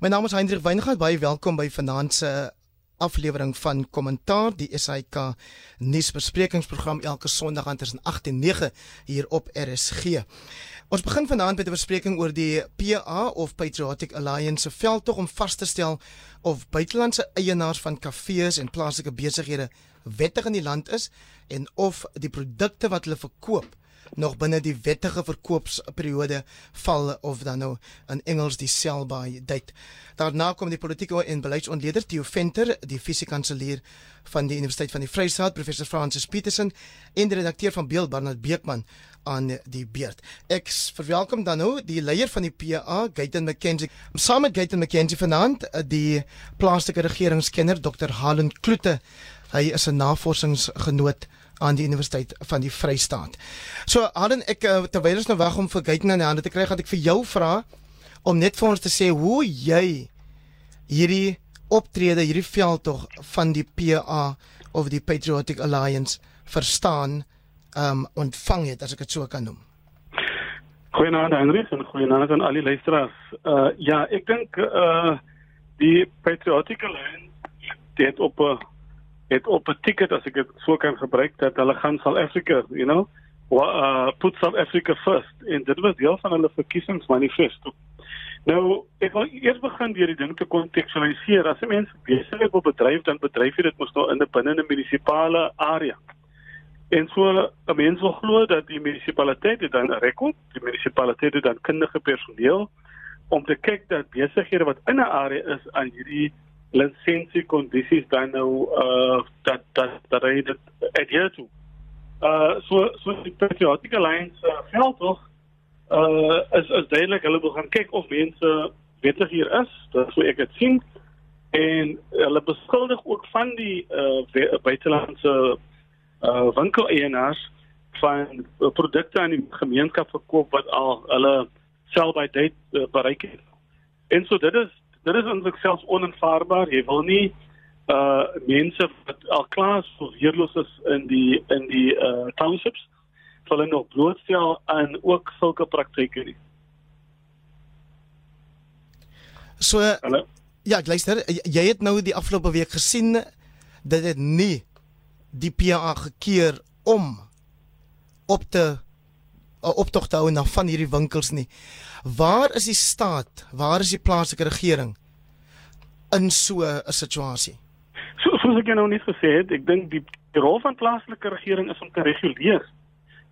My naam is Hendrik Weingart. Baie welkom by vanaand se aflewering van Kommentaar, die SAK nuusbesprekingsprogram elke Sondag tussen 8 en 9 hier op RSG. Ons begin vanaand met 'n bespreking oor die PA of Patriotic Alliance se veldtog om vas te stel of buitelandse eienaars van kafees en plaaslike besighede wettig in die land is en of die produkte wat hulle verkoop nog binne die wettige verkoopsperiode val of dan nou in Engels die sell by date. Daarna kom die politieke en beleidsontleder Theo Venter, die fisiekanselier van die Universiteit van die Vrystaat, professor Francis Petersen en die redakteur van Beeld Barnard Beekman aan die beurt. Ek verwelkom dan nou die leier van die PA, Gayton McKenzie. Saam met Gayton McKenzie vanaand die plaaslike regeringskenner Dr. Halen Kloete. Hy is 'n navorsingsgenoot aan die Universiteit van die Vrystaat. So, Halen, ek eh, terwyl ons nou wag om vir Gayton in die hande te kry, gaan ek vir jou vra om net vir ons te sê hoe jy hierdie optrede, hierdie veldtog van die PA of die Patriotic Alliance verstaan, um, ontvang het as ek dit so kan noem. Goeienaand Hendrik en goeienaand aan al die luisteraars. Uh ja, ek dink uh die Patriotic Alliance het op 'n het op 'n ticket as ek dit so kan gebruik dat hulle gaan South Africa, you know, wa, uh, put South Africa first en dit was deel van hulle verkiesingsmanifesto. Nou, ek wil eers begin deur die ding te kontekstualiseer. As 'n mens besig is op 'n bedryf, dan bedryf jy dit mos nou in 'n binne 'n munisipale area. En so 'n mens wil glo dat die munisipaliteit dan rekord, die munisipaliteit dan kundige personeel om te kyk dat besighede wat in 'n area is aan hierdie lisensie kondisies dan nou uh dat dat dat hy dit adhere to. Uh so so die patriotic alliance uh, geld tog uh is is duidelik hulle wil gaan kyk of mense wettig hier is, dat so ek dit sien en hulle beskuldig ook van die uh buitelandse uh winkeleienaars van uh, produkte aan die gemeenskap verkoop wat al hulle sell by date uh, bereik het. En so dit is dit is eintlik selfs onaanvaarbaar. Jy wil nie uh mense wat al klaar so weerloos is in die in die uh townships hulle nog blootstel aan ook sulke praktyke nie. So Hallo? Ja, ek luister, jy het nou die afgelope week gesien dat dit nie die PA gekeer om op te optog te hou na van hierdie winkels nie. Waar is die staat? Waar is die plaaslike regering in so 'n situasie? So soos ek nou net gesê het, ek dink die, die rol van plaaslike regering is om te reguleer.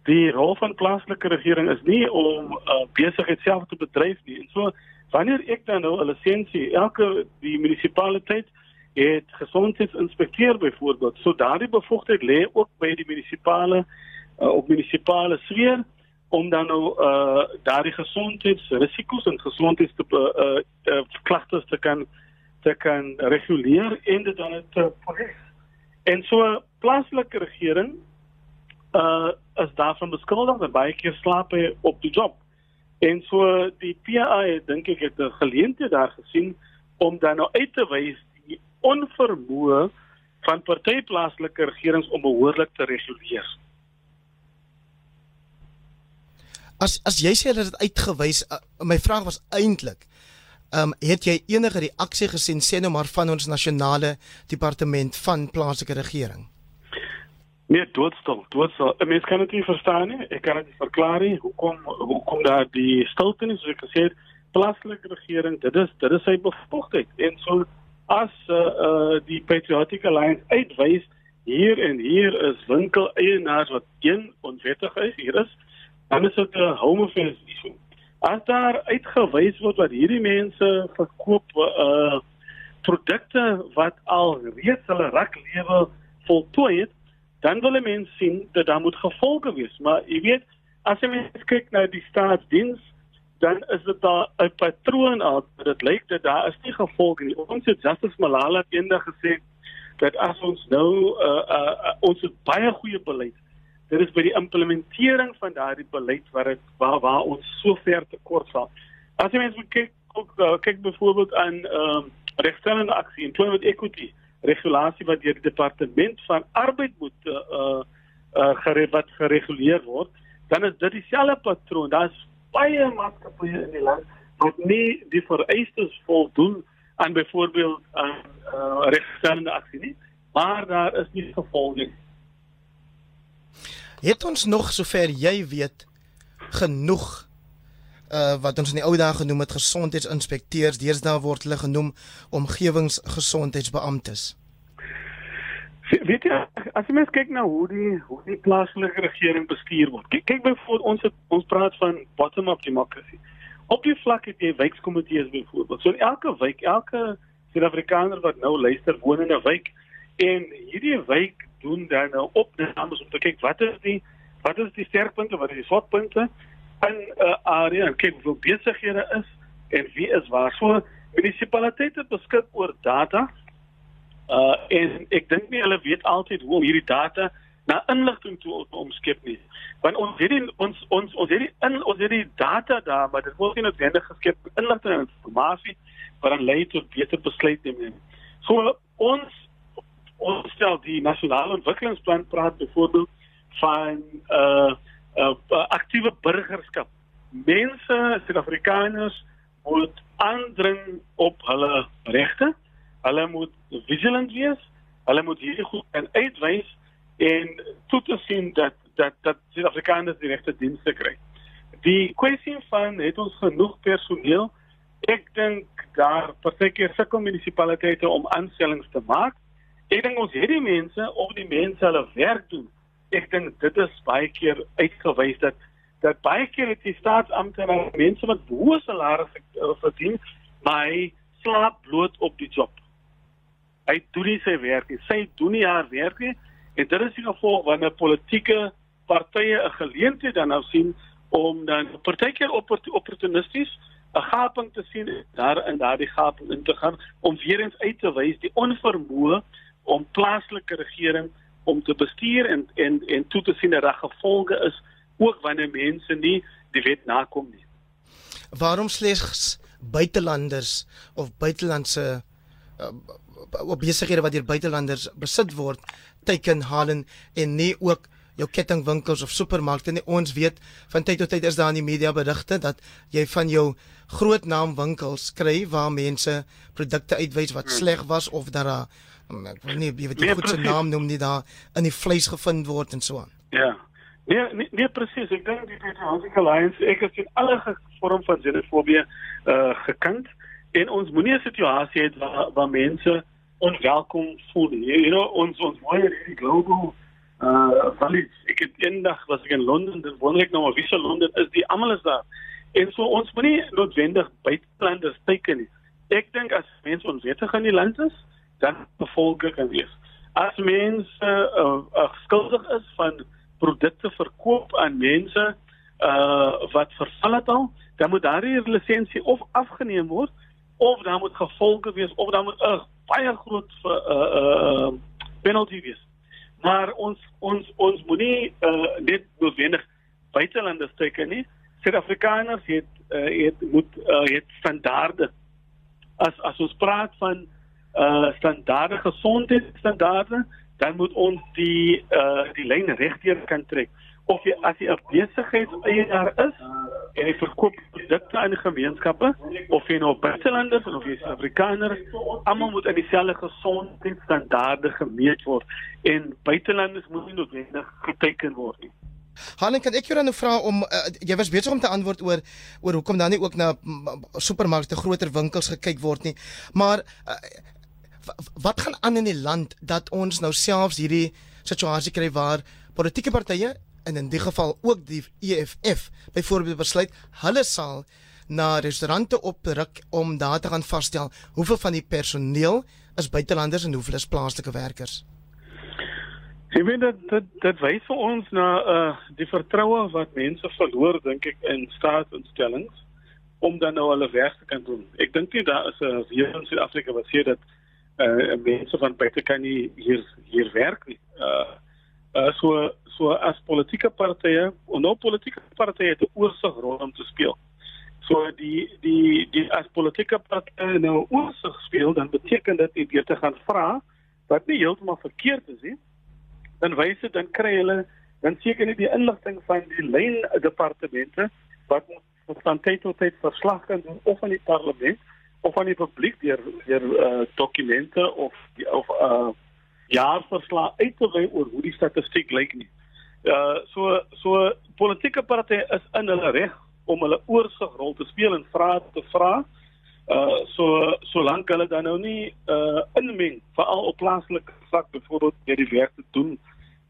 Die rol van plaaslike regering is nie om uh, besigheid self te bedryf nie. En so wanneer ek dan nou 'n lisensie, elke die munisipaliteit het gesondheidsinspekteur byvoorbeeld, so daardie bevoegdheid lê ook by die munisipale uh, op munisipale sfeer om dan nou uh daardie gesondheidsrisiko's en gesondheids te uh, uh klagtes te kan te kan reguleer en dit dan te polis. En so plaaslike regering uh is daarvan beskuldig dat baie keer slaap hy op die job. En so die PA dink ek het 'n geleentheid daar gesien om dan nou uit te wys die onvermoë van party plaaslike regerings om behoorlik te reguleer. As as jy sê dat dit uitgewys uh, my vraag was eintlik ehm um, het jy enige reaksie gesien sê nou maar van ons nasionale departement van plaaslike regering? Nee, doodstil, doodstil. Mens kan dit nie verstaan nie. Ek kan dit verklaar nie. Hoekom hoekom daar die stilte is? Soos ek gesê het, plaaslike regering, dit is dit is sy bevoegdheid. En so as uh, uh die Patriotic Alliance uitwys hier en hier is winkel eienaars wat een onwettig is, hier is dan is dit 'n affairs issue. As daar uitgewys word dat hierdie mense verkoop uh produkte wat al reeds hulle raklewe voltooi het, dan wil mense sien dat daar moet gevolge wees. Maar jy weet, as jy mens kyk na die staatsdiens, dan is dit daar 'n patroon al. Dit lyk dat daar is nie gevolge nie. Ons het Justice Malala eendag gesê dat as ons nou uh, uh, uh ons baie goeie beleid dit is by die implementering van daardie beleid waar dit waar waar ons so ver tekort val. As jy mens kyk ook uh, kyk byvoorbeeld aan ehm uh, regstellende aksie en employment equity regulasie wat deur die departement van arbeid moet uh uh, uh gere wat gereguleer word, dan is dit dieselfde patroon. Daar's baie maatskappye in die land wat nie die vereistes voldoen aan byvoorbeeld aan uh, regstellende aksie nie, maar daar is nie gevolge nie. Het ons nog sover jy weet genoeg uh wat ons in die ou dae genoem het gesondheidsinspekteurs, deesdae word hulle genoem omgewingsgesondheidsbeamptes. Weet jy, as jy mens kyk na hoe die hoe die plaaslike regering bestuur word. Kyk, kyk byvoorbeeld ons het, ons praat van bottom-up democracy. Op die vlak het jy wijkkomitees byvoorbeeld. So in elke wijk, elke Suid-Afrikaner wat nou luister, woon in 'n wijk en hierdie wijk doen dan nou opnames om te kyk wat is die wat is die sterkpunte, wat is die swakpunte in 'n uh, area en kyk hoeveel besighede is en wie is waar. So munisipaliteite beskik oor data. Uh en ek dink nie hulle weet altyd hoe om hierdie data na inligting toe omskep nie. Want ons het die, ons ons ons het die in ons het die data daar, maar dit word nie noodwendig geskep inligting en inligting wat dan lei tot beter besluitneming. So ons ons stel die nasionale ontwikkelingsplan praat byvoorbeeld van uh uh aktiewe burgerskap. Mense, Suid-Afrikaners moet aandring op hulle regte. Hulle moet vigilant wees. Hulle moet hierdie goed en uitwys en toe te sien dat dat dat Suid-Afrikaners die regte dienste kry. Die kwessie van het ons genoeg personeel? Ek dink daar partykeer sukkel munisipaliteite om aanstellings te maak. Ek dink ons het die mense of die mense hulle werk doen. Ek dink dit is baie keer uitgewys dat dat baie keer die staatsamptenare mense wat hoë salarisse uh, verdien, maar slaap bloot op die job. Hy doen nie sy werk nie. Sy doen nie haar werk nie. En dit is die gevolg wanneer politieke partye 'n geleentheid dan nou sien om dan partykeer opportunisties 'n gaping te sien daar in daardie gaping in te gaan om weer eens uit te wys die onvermoë om plaaslike regering om te bestuur en en en toe te sien dat daar gevolge is ook wanneer mense nie die wet nakom nie. Waarom slegs buitelanders of buitelandse uh, op besighede wat deur buitelanders besit word teiken halen en nie ook jou kettingwinkels of supermarkte nie. Ons weet van tyd tot tyd is daar in die media berigte dat jy van jou groot naam winkels kry waar mense produkte uitwys wat sleg was of daar hm, ek weet nie jy weet die nee, goeie naam noem nie daar in die vleis gevind word en so aan. Ja. Nee, nee, nee presies. Ek dink die Patriotic Alliance ek het in alle vorm van xenofobie uh gekant en ons moenie 'n situasie hê waar waar mense onwelkom voel. You know, ons ons mooi hierdie global uh valis ek het eendag was ek in Londen dan wonder ek nou maar wie se Londen is die almal is daar en so ons moenie noodwendig buitelanders teiken nie ek dink as mense onwettig in die land is dan gevolge kan wees as mense uh, uh, skuldig is van produkte verkoop aan mense uh wat verval het al dan moet daardie lisensie of afgeneem word of dan moet gevolge wees of dan moet 'n uh, baie groot uh, uh penalty wees maar ons ons ons moenie uh, net noodwendig buitelanders teken nie. Suid-Afrikaners het uh, het moet uh, het standaarde. As as ons praat van uh standaarde gesondheidsstandaarde, dan moet ons die uh die lyn regdeur kan trek of jy as jy 'n besigheidseienaar is en jy verkoop produkte aan gemeenskappe of jy nou buitelanders of jy is Afrikaner, almal moet aan dieselfde gesondheidsstandaarde gemeet word en buitelanders moet nie noodwendig geteken word nie. Hanen kan ek jou dan vra om uh, jy was besig om te antwoord oor oor hoekom dan nie ook na supermarkte, groter winkels gekyk word nie. Maar uh, wat gaan aan in die land dat ons nou selfs hierdie situasie kry waar politieke partye en in die geval ook die EFF byvoorbeeld besluit hulle sal na restaurante opruk om daar te gaan vasstel hoeveel van die personeel is buitelanders en hoeveel is plaaslike werkers. Ek weet dat dit dit wys vir ons na uh die vertroue wat mense verloor dink ek in staatsinstellings om dan nou hulle werk te kan doen. Ek dink nie daar is 'n hier in Suid-Afrika wat sê dat uh mense van buite kan nie hier hier werk nie. Uh, uh so so as politieke partye en nou politieke partye het 'n oorsigrol om te speel. So die die die as politieke partye nou oorsig speel, dan beteken dit jy beter gaan vra wat nie heeltemal verkeerd is nie. Dan wys dit dan kry hulle dan seker nie die inligting van die lyn departemente wat wat van tyd tot tyd verslag kan doen of aan die parlement of aan die publiek deur deur uh, dokumente of of uh, jaarverslae uit te wy oor hoe die statistiek lyk nie. Uh so so politieke partye is in hulle reg om hulle oorsigrol te speel en vra te vra. Uh so solank hulle dan nou nie uh inmeng veral op plaaslike vlak byvoorbeeld deur die werk te doen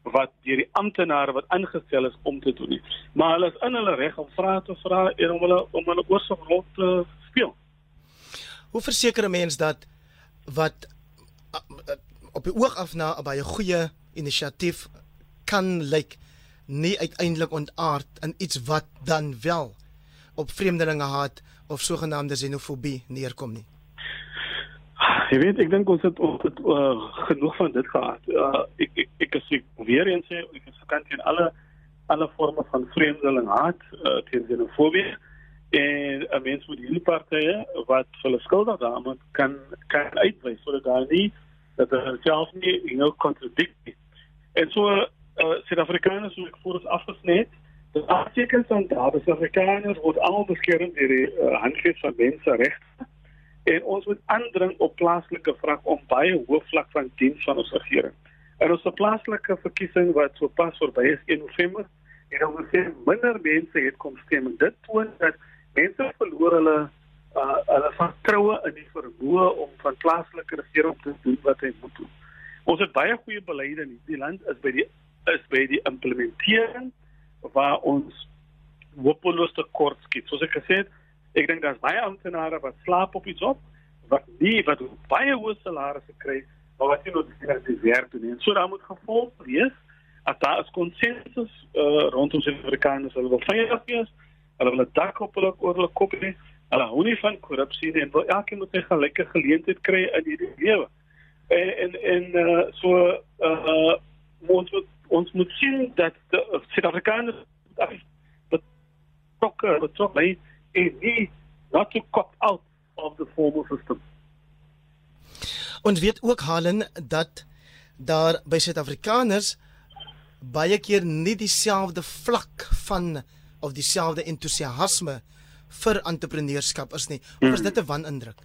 wat deur die amptenare wat aangestel is om te doen nie. Maar hulle is in hulle reg om vra te vra en om hulle om hulle oorsigrol te speel. Hoe verseker 'n mens dat wat op die oog af na 'n baie goeie inisiatief kan lyk nie uiteindelik ontaard in iets wat dan wel op vreemdelinge haat of sogenaamde xenofobie neerkom nie. Jy weet, ek dink ons het ons het uh, genoeg van dit gehad. Uh, ek ek ek ek weer eens sê ek is gekant teen alle alle forme van vreemdeling haat, uh, teen xenofobie en 'n mens moet hierdie partye wat hulle skuldig daaraan kan kan uitwys sodat daar nie dat hulle self nie you know contradict nie. En so uh, Suid-Afrikaners moet voor ons afgesny het. Die artikels van daar, die Suid-Afrikaners word almal beskerm deur die uh, handves van menseregte en ons moet aandring op plaaslike vraag om baie hoë vlak van diens van ons regering. En ons plaaslike verkiesing wat so pas verby is in November, en ons sien minder mense het kom stem en dit toon dat mense verloor hulle uh hulle vertroue in die vermoë om van plaaslike regering te doen wat hy moet doen. Ons het baie goeie beleide in die land is by die is by die implementering waar ons hopeloos tekort skiet. Soos ek gesê het, ek dink daar's baie amptenare wat slaap op die job wat nie wat baie hoë salarisse kry maar wat nie noodwendig die werk doen nie. En so daar moet gevolg wees as daar is konsensus uh, rondom Suid-Afrikaners hulle wil veilig wees, hulle wil 'n dak op hulle oor hulle kop hê Hulle hou nie van korrupsie nie wil elkeen moet 'n gelyke geleentheid kry in hierdie lewe. En en en uh, so uh ons moet ons moet sien dat Suid-Afrikaners betrokke betrokke en nie not to cut out of the formal system. Ons weet ook Halen dat daar by Suid-Afrikaners baie keer nie dieselfde vlak van of dieselfde entoesiasme vir entrepreneurskap is nie. Of is dit 'n wanindruk?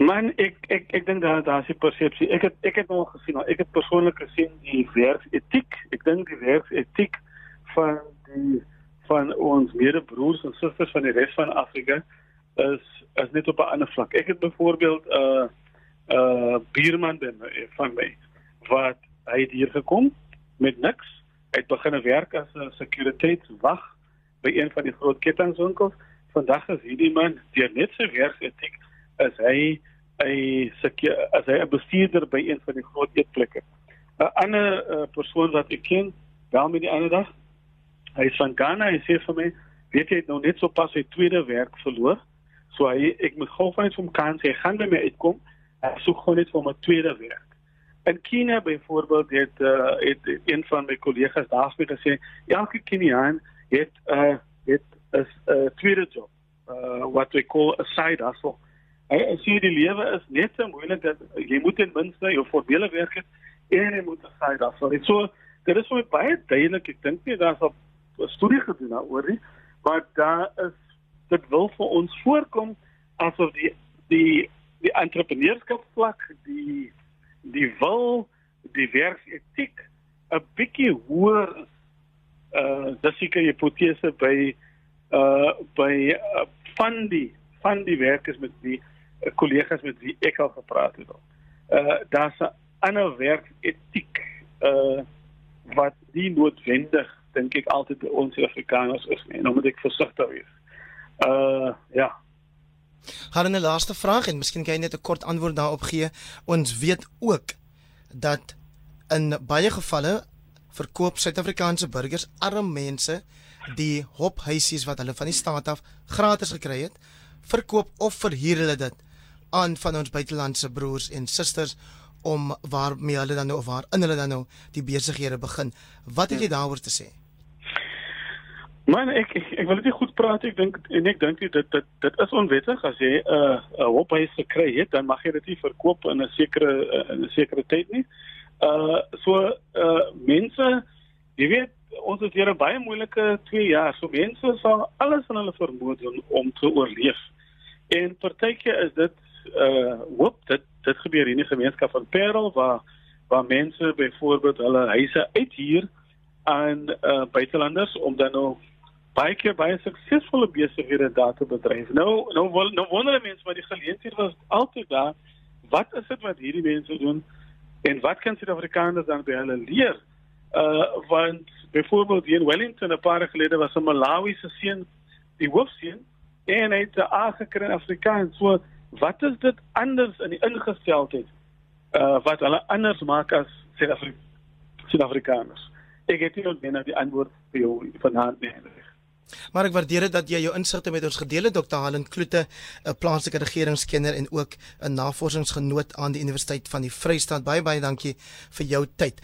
Man, ek ek ek dink daar daar is 'n persepsie. Ek het ek het nog gesien, ek het persoonlik gesien die werksetiek. Ek dink die werksetiek van die van ons medebroers en susters van die res van Afrika is is net op 'n ander vlak. Ek het byvoorbeeld 'n uh, 'n uh, buurman ben van my wat hy het hier gekom met niks. Hy het begin werk as 'n sekuriteitswag by een van die groot kettingwinkels vandag is hierdie man deur net sy werksetiek is hy hy seker as hy 'n bestuurder by een van die groot eetplekke. 'n Ander uh, persoon wat ek ken, bel my die ander dag. Hy is van Ghana, hy sê vir my, weet jy nou net so pas sy tweede werk verloor. So hy ek moet gou van iets om kan sê, gaan by my uitkom. Hy soek gewoon net vir 'n tweede werk. In Kenia byvoorbeeld het uh, het een van my kollegas daar gesê, elke Keniaan het uh het is 'n uh, tweede job. Uh what we call a side hustle. Hy sê die lewe is net so moeilik dat jy moet ten minste jou voordele werk het en jy moet 'n side hustle. Dit so dit is so baie duidelik. Ek dink nie daar's 'n studie gedoen daaroor nie, maar daar is dit wil vir ons voorkom asof die die die entrepreneurskap vlak die die wil die werksetiek 'n bietjie hoër is. Uh dis seker jy hipotese by uh by uh, van die van die werkers met die uh, kollegas met wie ek al gepraat het. Uh daar's 'n ander werketiek uh wat nie noodwendig dink ek altyd by ons Afrikaners is nie. Nou moet ek versigtig wees. Uh ja. Haar 'n laaste vraag en miskien kan jy net 'n kort antwoord daarop gee. Ons weet ook dat in baie gevalle verkoop Suid-Afrikaanse burgers arm mense die hophuisies wat hulle van die staat af gratis gekry het, verkoop of verhuur hulle dit aan van ons buitelandse broers en susters om waarmee hulle dan nou of waar in hulle dan nou die besighede begin. Wat het jy daaroor te sê? Man, ek ek, ek wil dit goed praat. Ek dink en ek dink dit dit dit is onwettig as jy 'n uh, 'n hophuis gekry het, dan mag jy dit nie verkoop in 'n sekere in 'n sekere tyd nie. Uh so uh mense, jy weet ons het hier 'n baie moeilike 2 jaar. So mense sal alles in hulle vermoë doen om te oorleef. En partykeer is dit uh hoop dit dit gebeur in die gemeenskap van Parel waar waar mense byvoorbeeld hulle huise uithuur aan uh buitelanders om dan nou baie keer baie suksesvolle besighede daar te bedryf. Nou nou wil nou wonder mense wat die geleenthede was altyd daar. Wat is dit wat hierdie mense doen en wat kan Suid-Afrikaners dan by hulle leer? Uh want byvoorbeeld hier in Wellington 'n paar jaar gelede was 'n Malawiese seun die hoofseun en hy het 'n aangekry in Afrikaans. So wat is dit anders in die ingesteldheid uh wat hulle anders maak as Suid-Afrikaners? Ek het nie net die antwoord vir jou vanaand nie. Maar ek waardeer dit dat jy jou insigte met ons gedeel het Dr. Helen Kloete, 'n plaaslike regeringskenner en ook 'n navorsingsgenoot aan die Universiteit van die Vrystaat. Baie baie dankie vir jou tyd.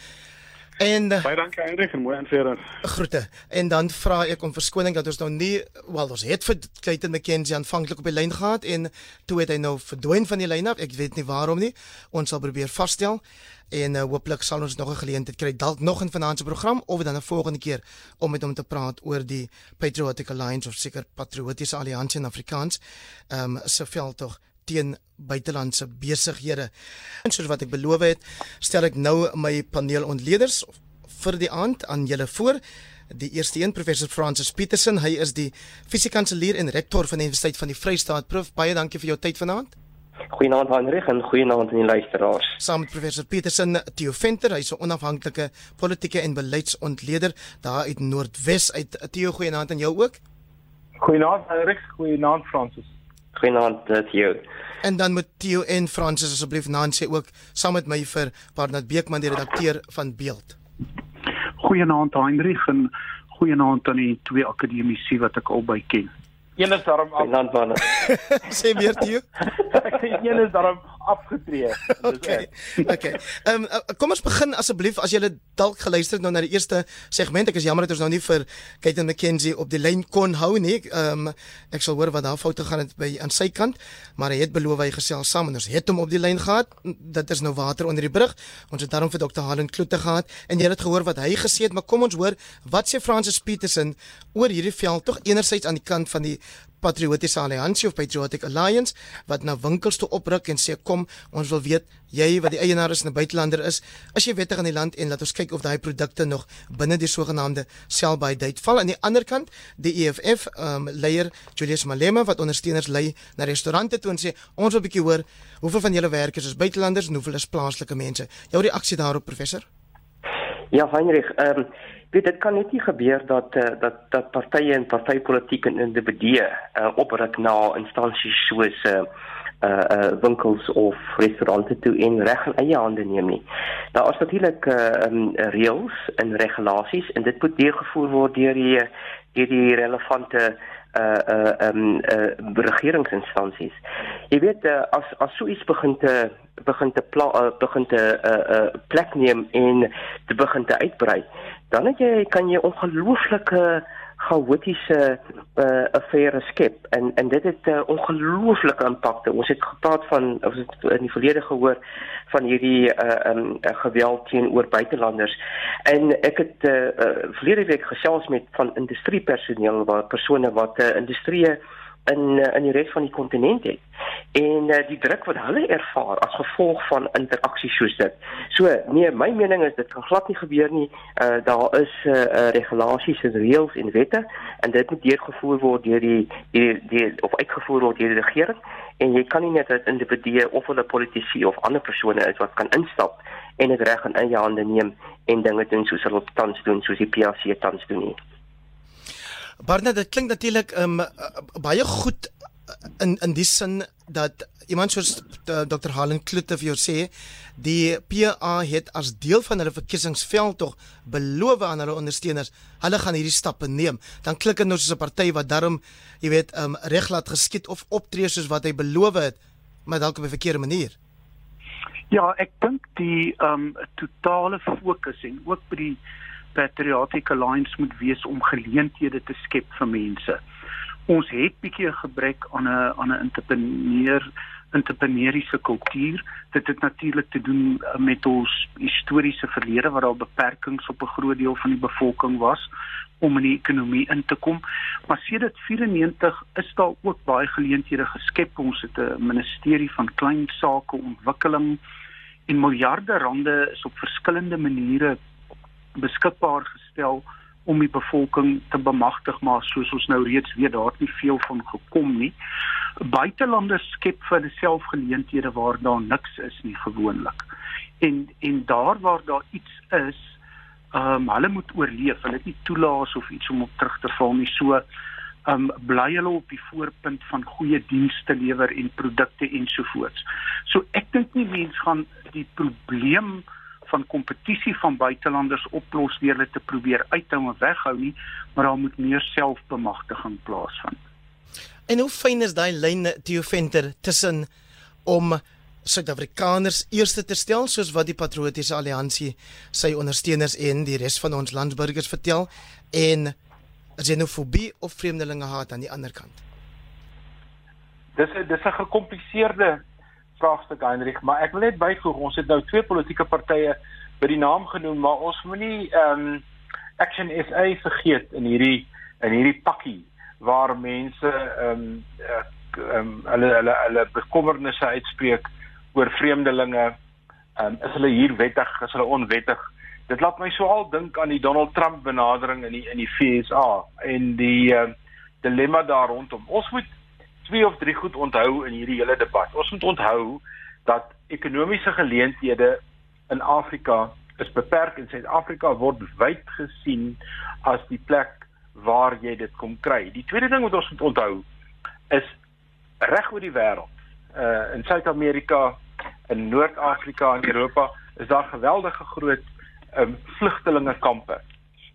En eh, baie dankie Hendrik en mooi aanverder. Groete. En dan vra ek om verskoning dat ons nou nie wel ons het vir Clayton McKenzie aanvanklik op die lyn gehad en toe het hy nou verdwyn van die lyn af. Ek weet nie waarom nie. Ons sal probeer vasstel en uh, hooplik sal ons nog 'n geleentheid kry dalk nog in vanaand se program of dan 'n volgende keer om met hom te praat oor die Patriotic Alliance of seker Patriotiese Alliansie in Afrikaans. Ehm um, se veldtog teen buitelandse besighede. En soos wat ek beloof het, stel ek nou my paneelontleeders vir die aand aan julle voor. Die eerste een professor Francis Petersen, hy is die fisiekanselier en rektor van die Universiteit van die Vrystaat. Prof, baie dankie vir jou tyd vanaand. Goeienaand Hendrik en goeienaand aan die luisteraars. Saam met professor Petersen, Theo Venter, hy's 'n onafhanklike politieke en beleidsontleder daar uit Noordwes uit. Theo, goeienaand aan jou ook. Goeienaand Hendrik, goeienaand Francis. Goeienaand dit jou. En dan moet Theo en Francis asseblief Nancy ook saam met my vir Barnard Beekman die redakteur van Beeld. Goeienaand Heinrich en goeienaand aan die twee akademici wat ek albei ken. Een is daarom af. Goeienaand Barnard. Sê meer Theo. ek sê een is daarom afgetree. Okay. Okay. Ehm um, kom ons begin asseblief as jy dalk geluister het nou na die eerste segment. Ek is jammer dat ons nou nie vir Kaitlyn McKenzie op die lyn kon hou nie. Ehm um, ek sal hoor wat daar foute gaan het by aan sy kant, maar hy het beloof hy gesels saam en ons het hom op die lyn gehad. Dit is nou water onder die brug. Ons het daarom vir Dr. Helen Kloete gehad en jy het gehoor wat hy gesê het, maar kom ons hoor wat sê Francis Petersen oor hierdie veld tog enerzijds aan die kant van die Patriotiese Alliansie of Patriotic Alliance wat na winkels toe opruk en sê kom, ons wil weet jy wat die eienaar is en 'n buitelander is, as jy wettig in die land en laat ons kyk of daai produkte nog binne die sogenaamde sell by date val. Aan die ander kant, die EFF um, leier Julius Malema wat ondersteuners lei na restaurante toe en sê ons wil 'n bietjie hoor hoeveel van julle werkers is buitelanders en hoeveel is plaaslike mense. Jou reaksie daarop professor? Ja, Heinrich, ehm um weet dit kan net nie gebeur dat uh, dat dat partye en partytetiek en individue uh, opruk na instansies soos uh, uh uh winkels of restaurante toe en reg in eie hande neem nie. Daar is natuurlik uh um, reëls en regulasies en dit moet deurgevoer word deur die deur die relevante uh uh um uh regeringsinstansies. Jy weet uh, as as so iets begin te begin te pla, uh, begin te uh uh plek neem en te begin te uitbrei, dan het jy kan jy ongelooflike chaotiese uh, affære skep en en dit het 'n uh, ongelooflike impak. Ons het gepraat van ons het in die verlede gehoor van hierdie uh, um, geweld teenoor buitelanders. En ek het uh, uh, verlede week gesels met van industriepersoneel waar persone wat uh, industrie in in die res van die kontinent het en uh, die druk wat hulle ervaar as gevolg van interaksie soos dit. So nee, my mening is dit kan glad nie gebeur nie. Uh, daar is uh, regulasies en reëls en wette en dit moet deurgevoer word deur die die die of uitgevoer word deur die regering en jy kan nie net as individu of hulle politici of ander persone is wat kan instap en dit reg in eie hande neem en dinge doen soos hulle tans doen soos die PAC tans doen nie. Barna, dit klink natuurlik um, baie goed in in die sin dat iemand soos uh, Dr. Helen Klutte vir jou sê die PA het as deel van hulle verkiesingsveld tog beloof aan hulle ondersteuners hulle gaan hierdie stappe neem dan klink dit nou soos 'n party wat daarom jy weet um, reg laat geskied of optree soos wat hy beloof het maar dalk op 'n verkeerde manier Ja ek dink die um, totale fokus en ook by die Patriotic Alliance moet wees om geleenthede te skep vir mense. Ons het bietjie 'n gebrek aan 'n aan 'n entrepreneur entrepreneuriese kultuur. Dit het natuurlik te doen uh, met ons historiese verlede waar daar beperkings op 'n groot deel van die bevolking was om in die ekonomie in te kom. Maar sedert 94 is daar ook baie geleenthede geskep. Ons het 'n ministerie van klein sake ontwikkeling en miljarde rande is op verskillende maniere beskikbaar gestel om die bevolking te bemagtig maar soos ons nou reeds weet daar het nie veel van gekom nie. Buitelanders skep vir hulself geleenthede waar daar niks is nie gewoonlik. En en daar waar daar iets is, ehm um, hulle moet oorleef. Hulle het nie toelaas of iets om op terug te val nie. So ehm um, bly hulle op die voorpunt van goeie dienste lewer en produkte ensovoorts. So ek dink nie mense gaan die probleem van kompetisie van buitelanders oplos deur hulle te probeer uithou en weghou nie, maar daar moet meer selfbemagtiging plaasvind. En hoe fyn is daai lyn Theo Venter tussen om Suid-Afrikaners eerste te stel soos wat die Patriotiese Alliansie sy ondersteuners en die res van ons landsburgers vertel en xenofobie of vreemdelingehaat aan die ander kant. Dis 'n dis 'n gekompliseerde vraagstuk Heinrich, maar ek wil net byvoeg, ons het nou twee politieke partye by die naam genoem, maar ons moenie ehm um, Action SA vergeet in hierdie in hierdie pakkie waar mense ehm um, ehm um, hulle hulle hulle bekommernisse uitspreek oor vreemdelinge. Ehm um, is hulle hier wettig, is hulle onwettig? Dit laat my so al dink aan die Donald Trump benadering in die in die FSA en die uh, dilemma daar rondom. Ons moet twee of drie goed onthou in hierdie hele debat. Ons moet onthou dat ekonomiese geleenthede in Afrika is beperk en Suid-Afrika word wyd gesien as die plek waar jy dit kom kry. Die tweede ding wat ons moet onthou is reg oor die wêreld. Uh in Suid-Amerika, in Noord-Afrika en Europa is daar geweldige groot um vlugtelingekampe.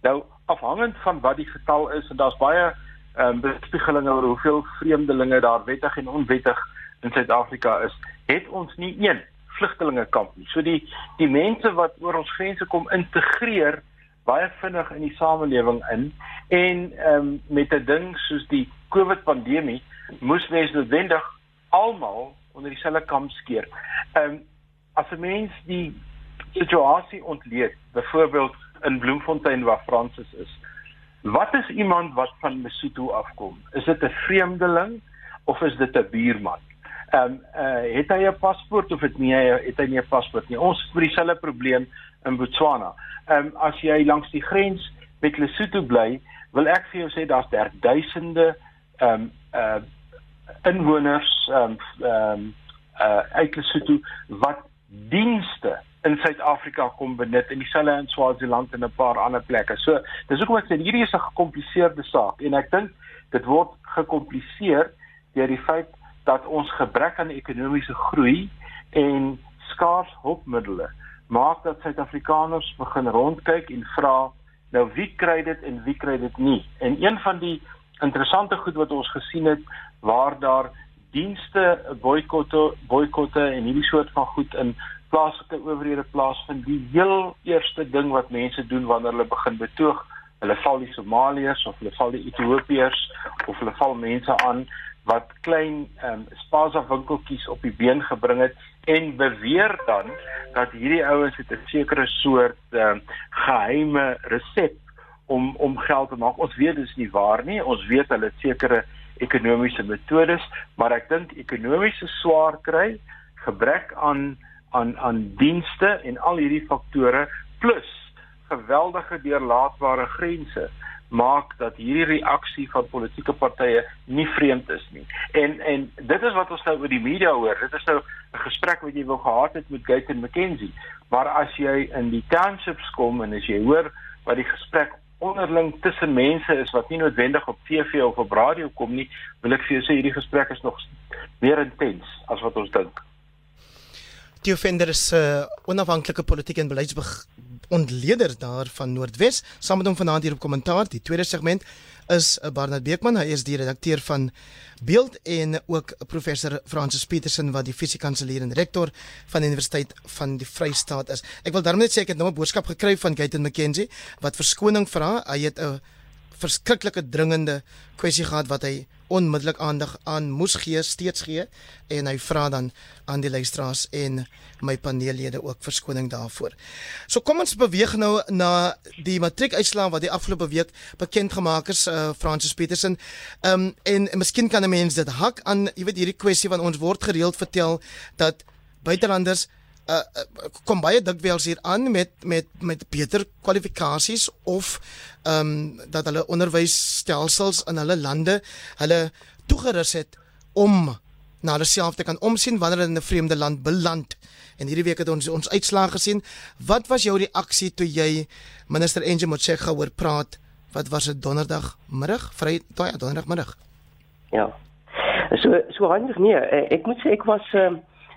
Nou afhangend van wat die getal is en daar's baie ehm um, bespiegelinge oor hoeveel vreemdelinge daar wettig en onwettig in Suid-Afrika is, het ons nie een vlugtelingekamp nie. So die die mense wat oor ons grense kom integreer baie vinnig in die samelewing in en ehm um, met 'n ding soos die COVID pandemie moes mense noodwendig almal onder dieselfde kamp skeer. Ehm um, as 'n mens die situasie ontleed, byvoorbeeld in Bloemfontein waar Fransis is, Wat is iemand wat van Lesotho afkom? Is dit 'n vreemdeling of is dit 'n buurman? Ehm um, uh, het hy 'n paspoort of het nie hy het hy nie 'n paspoort nie. Ons het dieselfde probleem in Botswana. Ehm um, as jy langs die grens met Lesotho bly, wil ek vir jou sê daar's daar duisende ehm um, uh inwoners ehm um, ehm um, uh uit Lesotho wat dienste in Suid-Afrika kom benut en dieselfde in Swaziland en 'n paar ander plekke. So, dis hoekom ek sê hierdie is 'n gekompliseerde saak en ek dink dit word gekompliseer deur die feit dat ons gebrek aan ekonomiese groei en skaars hulpmiddels maak dat Suid-Afrikaners begin rondkyk en vra nou wie kry dit en wie kry dit nie. En een van die interessante goed wat ons gesien het waar daar dienste boikotte boikotte en hierdie soort van goed in plaaslike owerhede plaasvind. Die heel eerste ding wat mense doen wanneer hulle begin betoog, hulle val die Somaliërs of hulle val die Ethiopiërs of hulle val mense aan wat klein ehm um, spaza winkeltjies op die been gebring het en beweer dan dat hierdie ouens het 'n sekere soort ehm um, geheime resep om om geld te maak. Ons weet dit is nie waar nie. Ons weet hulle het sekere ekonomiese metodes, maar ek dink ekonomiese swaar kry, gebrek aan aan aan dienste en al hierdie faktore plus geweldige deurlaatbare grense maak dat hierdie reaksie van politieke partye nie vreemd is nie. En en dit is wat ons nou oor die media hoor. Dit is nou 'n gesprek wat jy wou gehad het met Gaitan McKenzie. Maar as jy in die townships kom en as jy hoor wat die gesprek onderling tussen mense is wat nie noodwendig op TV of op radio kom nie, wil ek vir jou sê hierdie gesprek is nog meer intens as wat ons dink. Die offender is 'n uh, onafhanklike politieke en beleidsontleder daar van Noordwes. Saam met hom vanaand hier op kommentaar. Die tweede segment is uh, Barnard Beekman. Hy is die redakteur van Beeld en ook professor Francis Petersen wat die fisiekanselier en rektor van die Universiteit van die Vrystaat is. Ek wil daarmee net sê ek het nou 'n boodskap gekry van Gaitan McKenzie wat verskoning vra. Hy het 'n verskriklike dringende kwessie gehad wat hy onmiddellik aandag aan moes gee, steeds gee en hy vra dan aan die luisteraars en my paneellede ook verskoning daarvoor. So kom ons beweeg nou na die matriekuitslae wat die afgelope week bekend gemaak is uh, Francis Petersen. Ehm um, en, en miskien kan 'n mens dit hak aan, jy weet hierdie kwessie van ons word gereeld vertel dat buitelanders uh, kom baie dikwels hier aan met met met beter kwalifikasies of ehm um, dat hulle onderwysstelsels in hulle lande hulle toegerus het om na hulle self te kan omsien wanneer hulle in 'n vreemde land beland. En hierdie week het ons ons uitslae gesien. Wat was jou reaksie toe jy minister Enje Motshekga hoor praat? Wat was dit donderdag middag? Vry ja, donderdag middag. Ja. So so handig nee, eh, ek moet sê ek was uh,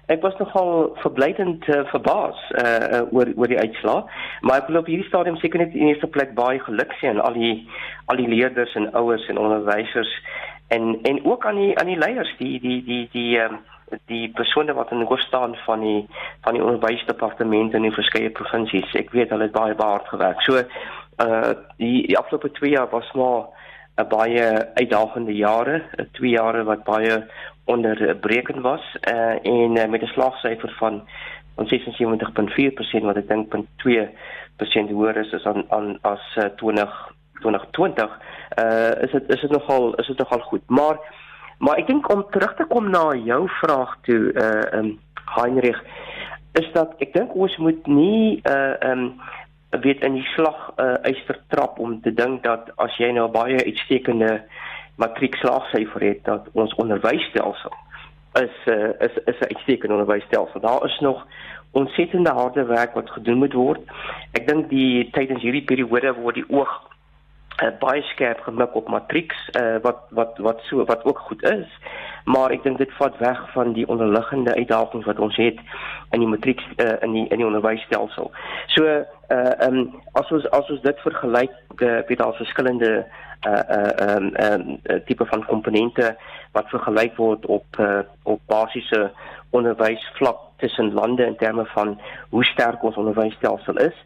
ek was nogal verblydend uh, verbaas uh, uh, oor oor die uitslaa, maar ek wil op hierdie stadium seker net in eerste plek baie geluk sê aan al die al die leerders en ouers en onderwysers en en ook aan die aan die leiers die die die die ehm die persone wat in hoof staan van die van die onderwysdepartement in die verskeie provinsies. Ek weet hulle het baie hard gewerk. So uh die, die afgelope 2 jaar was maar 'n baie uitdagende jare, 'n 2 jare wat baie onderbrekend was uh, en uh, met 'n slaagsyfer van van 76.4% wat ek dink punt 2% hoër is as aan, aan as uh, 20 2020 uh is dit is dit nogal is dit nogal goed. Maar maar ek dink om terug te kom na jou vraag toe uh um Heinrich is dat ek dink ons moet nie uh um weet in die slag uh eister trap om te dink dat as jy nou baie uitstekende uh matriekslaagsyfer het dat ons onderwysstelsel is uh, is is 'n uitstekende onderwysstelsel. Daar is nog ontsettende harde werk wat gedoen moet word. Ek dink die tydens hierdie periode word die oog uh, baie skerp gemik op matrieks uh, wat wat wat so wat ook goed is. Maar ek dink dit vat weg van die onderliggende uitdagings wat ons het in die matriek uh, in die in die onderwysstelsel. So uh um as ons as ons dit vergelyk uh, met al verskillende uh uh um um tipe van komponente wat vergelyk word op uh, op basiese onderwysvlak tussen lande in terme van hoe sterk ons onderwysstelsel is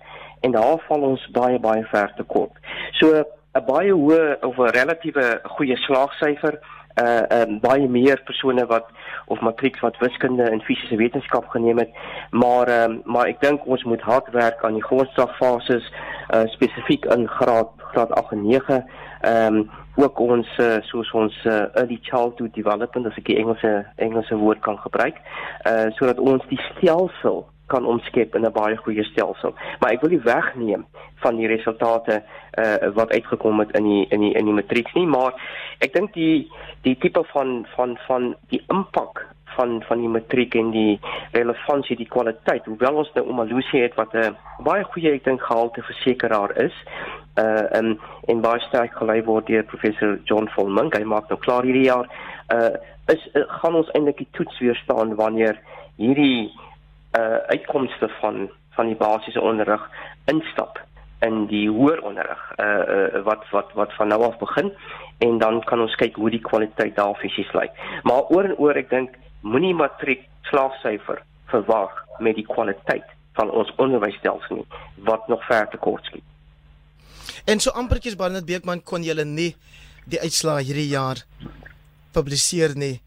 en daar val ons baie baie ver te kort. So 'n baie hoë of 'n relatiewe goeie slaagsyfer uh um, baie meer persone wat of matriek wat wiskunde en fisiese wetenskap geneem het. Maar um, maar ek dink ons moet hard werk aan die grondslagfases uh spesifiek in graad graad 8 en 9 ehm um, ook ons uh, soos ons uh, early childhood development as ek die Engelse Engelse woord kan gebruik uh sodat ons die stelsel kan omskep in 'n baie goeie stelsel. Maar ek wil nie wegneem van die resultate uh wat uitgekom het in die in die in die matriek nie, maar ek dink die die tipe van van van die impak van van die matriek en die relevantie die kwaliteit hoewel ons nou Omalusi het wat 'n baie goeie ek dink gehalte versekeraar is uh en en baie sterk gelei word deur professor John Volmink. Hy maak nou klaar hierdie jaar. Uh is uh, gaan ons eintlik die toets weer staan wanneer hierdie uh uitkomste van van die basiese onderrig instap in die hoër onderrig uh, uh wat wat wat van nou af begin en dan kan ons kyk hoe die kwaliteit daar fisies lyk. Maar oor en oor ek dink moenie matriek slaagsyfer verwag met die kwaliteit van ons onderwysstelsel nie wat nog ver te kort skiet. En so ampertjies Barnard Beekman kon julle nie die uitslae hierdie jaar publiseer nie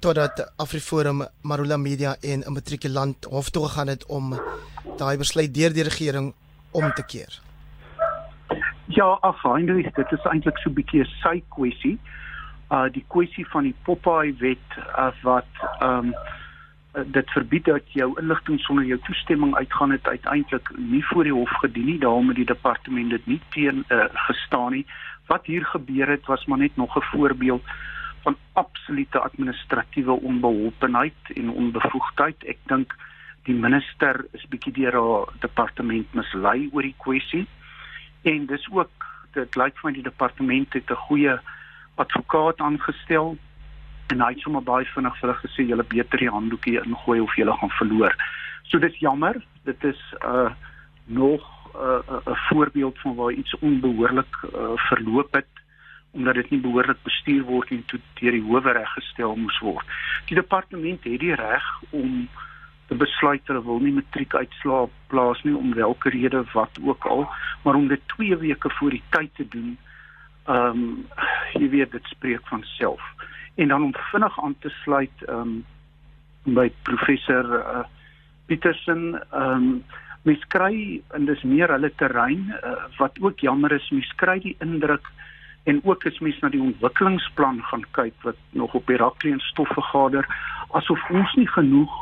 totdat Afriforum Marula Media en 'n matrikulant hof toe gegaan het om daai besluit deur die regering om te keer. Ja, afhandelik, dit is eintlik so 'n bietjie 'n sy kwessie. Uh die kwessie van die Popeye wet uh, wat ehm um, dit verbied dat jou inligting sonder jou toestemming uitgaan het uiteindelik nie voor die hof gedien nie daarom het die departement dit nie teen uh, gestaan nie wat hier gebeur het was maar net nog 'n voorbeeld van absolute administratiewe onbeholpenheid en onbevoegdheid. Ek dink die minister is bietjie deur haar departement mislei oor die kwessie. En dis ook dit lyk vir my die departement het 'n goeie advokaat aangestel en hy het sommer baie vinnig vir hulle gesê julle beter die handdoekie ingooi of julle gaan verloor. So dis jammer, dit is uh nog 'n uh, 'n voorbeeld van waar iets onbehoorlik uh, verloop het omdat dit nie behoorlik bestuur word en toe deur die howe reggestel moes word. Die departement het die reg om te besluit hulle wil nie matriek uitslaa plaas nie om watter rede wat ook al, maar om dit 2 weke voor die tyd te doen ehm um, jy weet dit spreek van self. En dan om vinnig aan te sluit ehm um, by professor uh, Petersen ehm um, mens kry en dis meer hulle terrein uh, wat ook jammer is mens kry die indruk en ook as mens na die ontwikkelingsplan gaan kyk wat nog op Herakles en stof vergader asof ons nie genoeg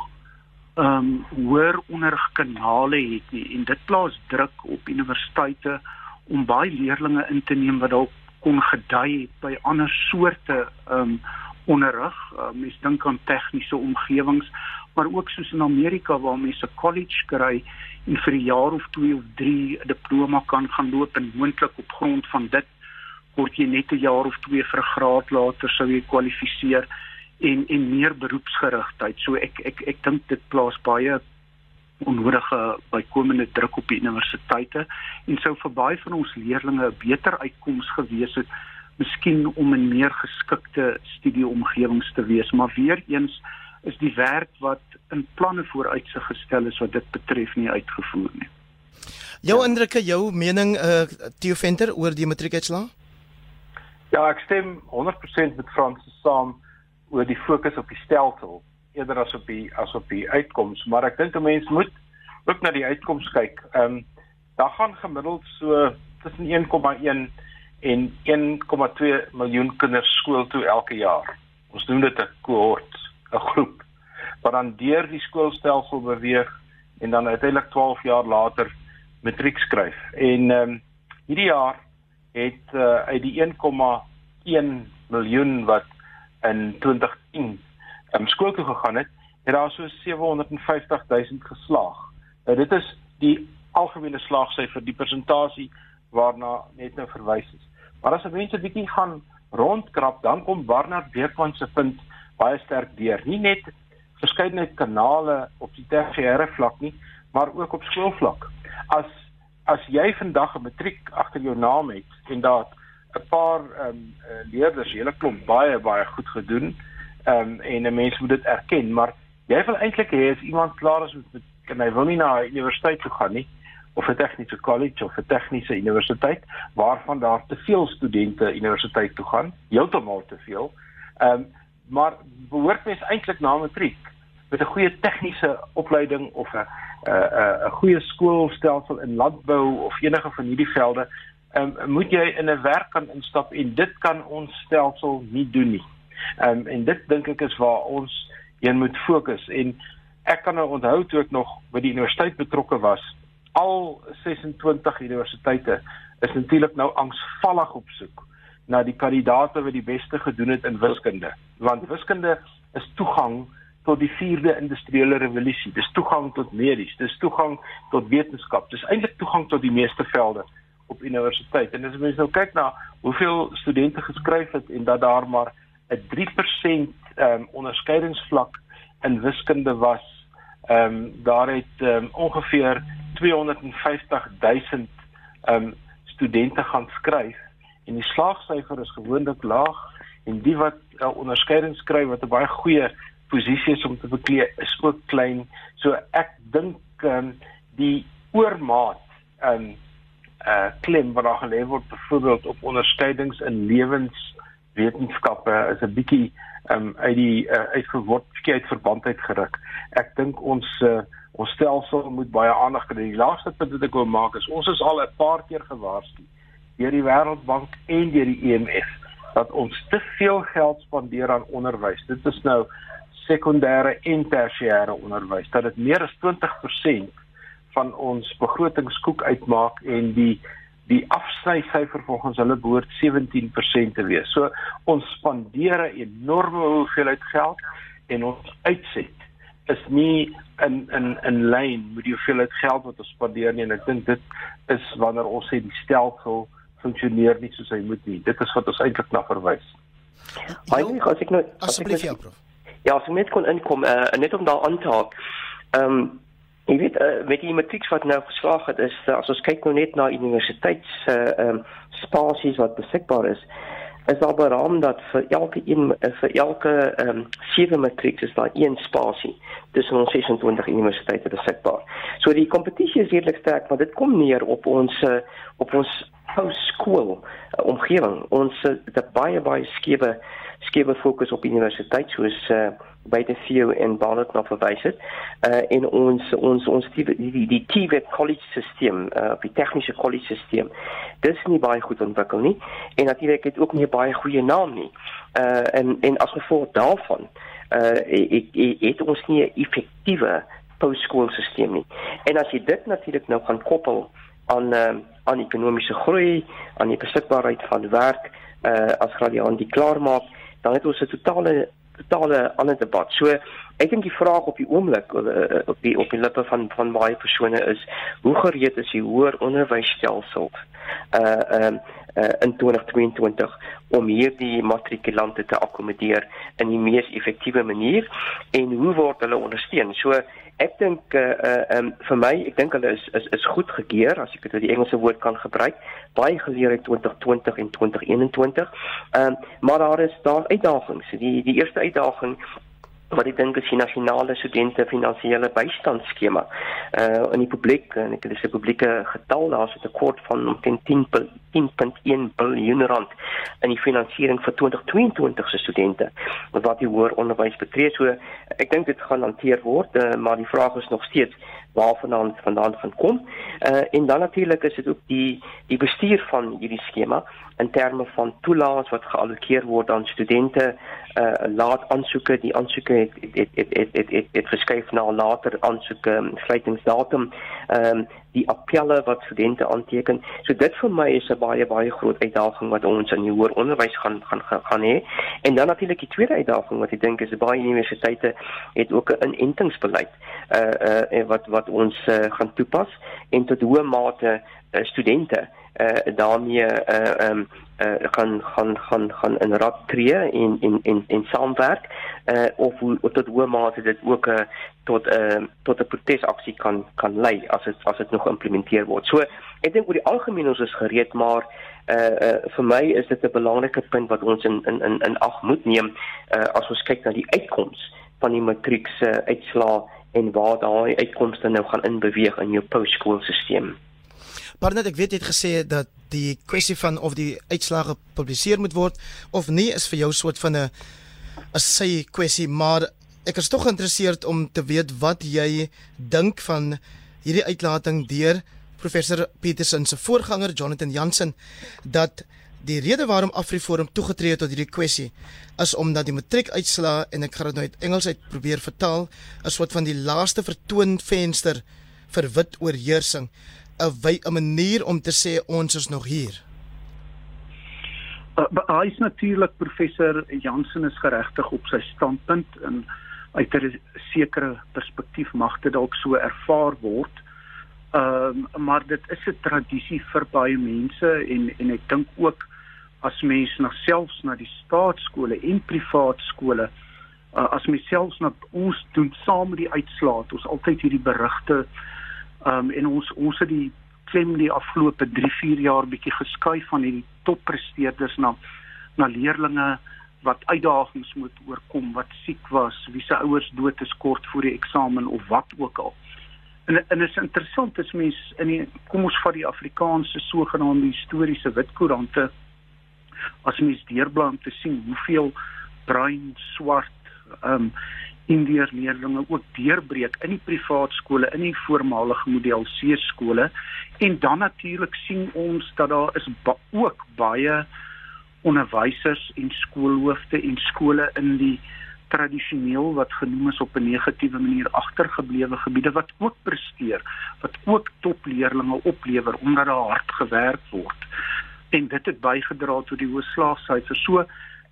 ehm um, hoër onderrigkanale het nie en dit plaas druk op universiteite om baie leerders in te neem wat dalk kon gedui het by ander soorte ehm um, onderrig. Uh, mens dink aan tegniese omgewings, maar ook soos in Amerika waar mense 'n college kry en vir 'n jaar of 2 of 3 'n diploma kan gaan loop en moontlik op grond van dit word jy net 'n jaar of 2 vir 'n graad later sou jy kwalifiseer en en meer beroepsgerigtheid. So ek ek ek dink dit plaas baie onnodige bykomende druk op die universiteite en sou vir baie van ons leerders 'n beter uitkoms gewees het miskien om in meer geskikte studieomgewings te wees maar weer eens is die werk wat in planne vooruitsig gestel is wat dit betref nie uitgevoer nie. Jou ja. indrukke, jou mening uh Theo Venter oor die matriekuitslae? Ja, ek stem 100% met Frans saam oor die fokus op die stelsel eerder as op die as op die uitkoms, maar ek dink 'n mens moet ook na die uitkoms kyk. Ehm um, daar gaan gemiddeld so tussen 1,1 en 1,2 miljoen kinders skool toe elke jaar. Ons noem dit 'n kohort, 'n groep wat dan deur die skoolstelsel beweeg en dan uiteindelik 12 jaar later matriek skryf. En ehm um, hierdie jaar het uh, uit die 1,1 miljoen wat in 2010 um, skool toe gegaan het, het daar so 750 000 geslaag. Nou dit is die algemene slaagsyfer, die persentasie waarna net nou verwys is. Maar as mense bietjie gaan rondkrap, dan kom Barnard Beekman se punt baie sterk deur. Nie net verskeidenheid kanale op die tersiêre vlak nie, maar ook op skoolvlak. As as jy vandag 'n matriek agter jou naam het en daar 'n paar ehm um, leerders, hele klomp baie baie goed gedoen, ehm um, en 'n mens moet dit erken, maar jy wil eintlik hê as iemand klaar is met en hy wil nie na 'n universiteit toe gaan nie of 'n tegniese college of 'n tegniese universiteit waarvan daar te veel studente universiteit toe gaan, heeltemal te veel. Ehm um, maar behoort mens eintlik na matriek met 'n goeie tegniese opleiding of 'n 'n 'n goeie skoolstelsel in landbou of enige van hierdie velde, ehm um, moet jy in 'n werk kan instap en dit kan ons stelsel nie doen nie. Ehm um, en dit dink ek is waar ons een moet fokus en ek kan nou onthou toe ek nog by die universiteit betrokke was, al 26 universiteite is natuurlik nou angsvallig op soek na die kandidaate wat die beste gedoen het in wiskunde, want wiskunde is toegang tot die 4de industriële revolusie. Dis toegang tot medies, dis toegang tot wetenskap. Dis eintlik toegang tot die meeste velde op universiteit. En as mens nou kyk na hoeveel studente geskryf het en dat daar maar 'n 3% ehm um, onderskeidingsvlak in wiskunde was, ehm um, daar het ehm um, ongeveer 250 000 ehm um, studente gaan skryf en die slaagsyfer is gewoonlik laag en die wat uh, onderskeiding skryf wat 'n baie goeie posisie is om te beklee is ook klein. So ek dink ehm um, die oormaat ehm um, uh klem wat daar gelê word byvoorbeeld op onderskeidings in lewenswetenskappe is 'n bietjie ehm um, uit die uh, uitgeword uit verband uit geruk. Ek dink ons uh, ons stelsel moet baie aandag kry. Die laaste punt wat ek wil maak is ons is al 'n paar keer gewaarsku deur die Wêreldbank en deur die IMF e dat ons te veel geld spandeer aan onderwys. Dit is nou sekondêre en tersiêre onderwys. Dat dit meer as 20% van ons begrotingskoek uitmaak en die die afsnysyfer volgens hulle behoort 17% te wees. So ons spandeer 'n enorme hoeveelheid geld en ons uitset is nie in in in lyn met die hoeveelheid geld wat ons spandeer nie en ek dink dit is wanneer ons sê die stelsel funksioneer nie soos hy moet nie. Dit is wat ons eintlik na verwys. Eintlik as ek nou asseblief ja prof. Ja, as ek net kon inkom uh, net om daar aan te haak. Ehm um, ek weet uh, met die matriek wat nou geslaag het is uh, as ons kyk nou net na universiteits uh, um, spasies wat beskikbaar is is daar beraam dat vir elke een vir elke ehm um, sewe matriek is daar een spasie tussen ons 26 universiteite beskikbaar. So die kompetisie is redelik sterk, maar dit kom neer op ons op ons postskool uh, omgewing. Ons het 'n baie baie skewe skewe fokus op universiteit soos uh, by die FU en Barnard nog verwys het. Uh in ons ons ons die die, TVET college stelsel, uh die tegniese college stelsel. Dis nie baie goed ontwikkel nie en natuurlik het ook nie baie goeie naam nie. Uh en en as gevolg daarvan uh ek ek het ons nie 'n effektiewe postskoolstelsel nie. En as jy dit natuurlik nou gaan koppel aan uh, aan ekonomiese groei, aan die beskikbaarheid van werk, uh as graduaan die klaar maak, dan het ons 'n totale totale ander debat. So ek dink die vraag op die oomblik uh, op die op die lippe van van baie persone is hoe gereed is die hoër onderwysstelsel uh um uh, in 2022 om hierdie matrikulante te akkommodeer in die mees effektiewe manier en hoe word hulle ondersteun? So ek dink uh, um vir my ek dink hulle is is is goed gekeer as ek dit die Engelse woord kan gebruik. Baie geleer het 2020 en 2021 um maar daar is daar uitdagings. Die die eerste uitdaging wat ek dink is die nasionale studente finansiële bystandsskema. Uh in die publiek en ek dis 'n publieke getal daar's 'n tekort van omtrent 10 10.1 miljard rand in die finansiering vir 2022 se studente wat die hoër onderwys betref. So ek dink dit gaan hanteer word, uh, maar die vraag is nog steeds waarvandaan vandaan gaan kom. Uh en dan natuurlik is dit ook die die bestuur van hierdie skema in terme van toelaas wat geallokeer word aan studente uh laat aansoeke die aansoeke het het het het het, het, het verskuif na later aansoeke um, sluitingsdatum ehm um, die appelle wat studente aanteken. So dit vir my is 'n baie baie groot uitdaging wat ons in die hoër onderwys gaan gaan gaan hê. En dan natuurlik die tweede uitdaging wat ek dink is baie universiteite het ook 'n inentingsbeleid uh uh wat wat ons uh, gaan toepas en tot hoe mate uh, studente uh, daarmee uh, um, uh, gaan gaan gaan gaan in raad tree en en en en saamwerk uh, of hoe tot hoe mate dit ook uh, tot 'n uh, tot 'n protesaksie kan kan lei as dit as dit nog geïmplementeer word. So ek dink oor die algemeen ons is gereed maar uh, uh vir my is dit 'n belangrike punt wat ons in in in in ag moet neem uh, as ons kyk na die uitkoms van die matriek se uh, uitslae en waar daai uitkomste nou gaan inbeweeg in jou postskoolstelsel. Barnard, ek weet jy het gesê dat die kwessie van of die uitslae gepubliseer moet word of nie is vir jou soort van 'n 'n sy kwessie, maar ek is tog geïnteresseerd om te weet wat jy dink van hierdie uitlating deur professor Petersen se voorganger Jonathan Jansen dat die rede waarom Afriforum toegetree het tot hierdie kwessie is omdat die matriekuitslae en ek gaan dit nou uit Engels uit probeer vertaal, 'n soort van die laaste vertoonvenster vir wit oorheersing 'n 'n manier om te sê ons is nog hier. Uh, hy is natuurlik professor Jansen is geregtig op sy standpunt en uit 'n sekere perspektief mag dit dalk so ervaar word. Ehm um, maar dit is 'n tradisie vir baie mense en en ek dink ook as mense na selfs na die staatskole en privaat skole uh, as mens selfs na ons doen saam met die uitslae ons altyd hierdie berigte Um en ons ons het die klem die afgelope 3, 4 jaar bietjie geskuif van hierdie toppresteerders na na leerdlinge wat uitdagings moet oorkom, wat siek was, wie se ouers dood is kort voor die eksamen of wat ook al. En en is interessant as mens in die kom ons vat die Afrikaanse sogenaamde historiese witkoerante as mens deurblaai om te sien hoeveel bruin, swart, ehm um, Indiër leerders ook deurbreek in die privaat skole, in die voormalige model C skole en dan natuurlik sien ons dat daar is ba ook baie onderwysers en skoolhoofde en skole in die tradisioneel wat genoem is op 'n negatiewe manier agtergeblewe gebiede wat ook presteer, wat ook topleerders oplewer omdat daar hard gewerk word. En dit het bygedra tot die hoë slaagsyfers. So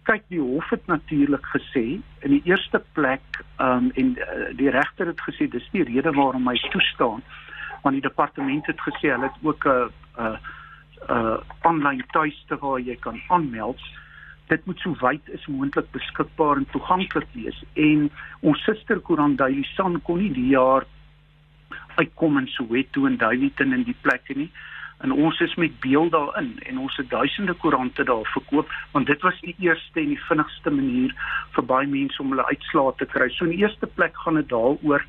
kyk die hof het natuurlik gesê in die eerste plek um, en uh, die regter het gesê dis die rede waarom hy toestaan want die departement het gesê hulle het ook 'n 'n 'n aanlyn tuiste waar jy kan aanmeld. Dit moet so wyd as moontlik beskikbaar en toeganklik wees. En ons susterkoerant Daily Sun kon nie die jaar uitkom in Soweto en Daveyton in die plekke nie en ons is met beeld daarin en ons het duisende koerante daar verkoop want dit was die eerste en die vinnigste manier vir baie mense om hulle uitslae te kry. So in die eerste plek gaan dit daaroor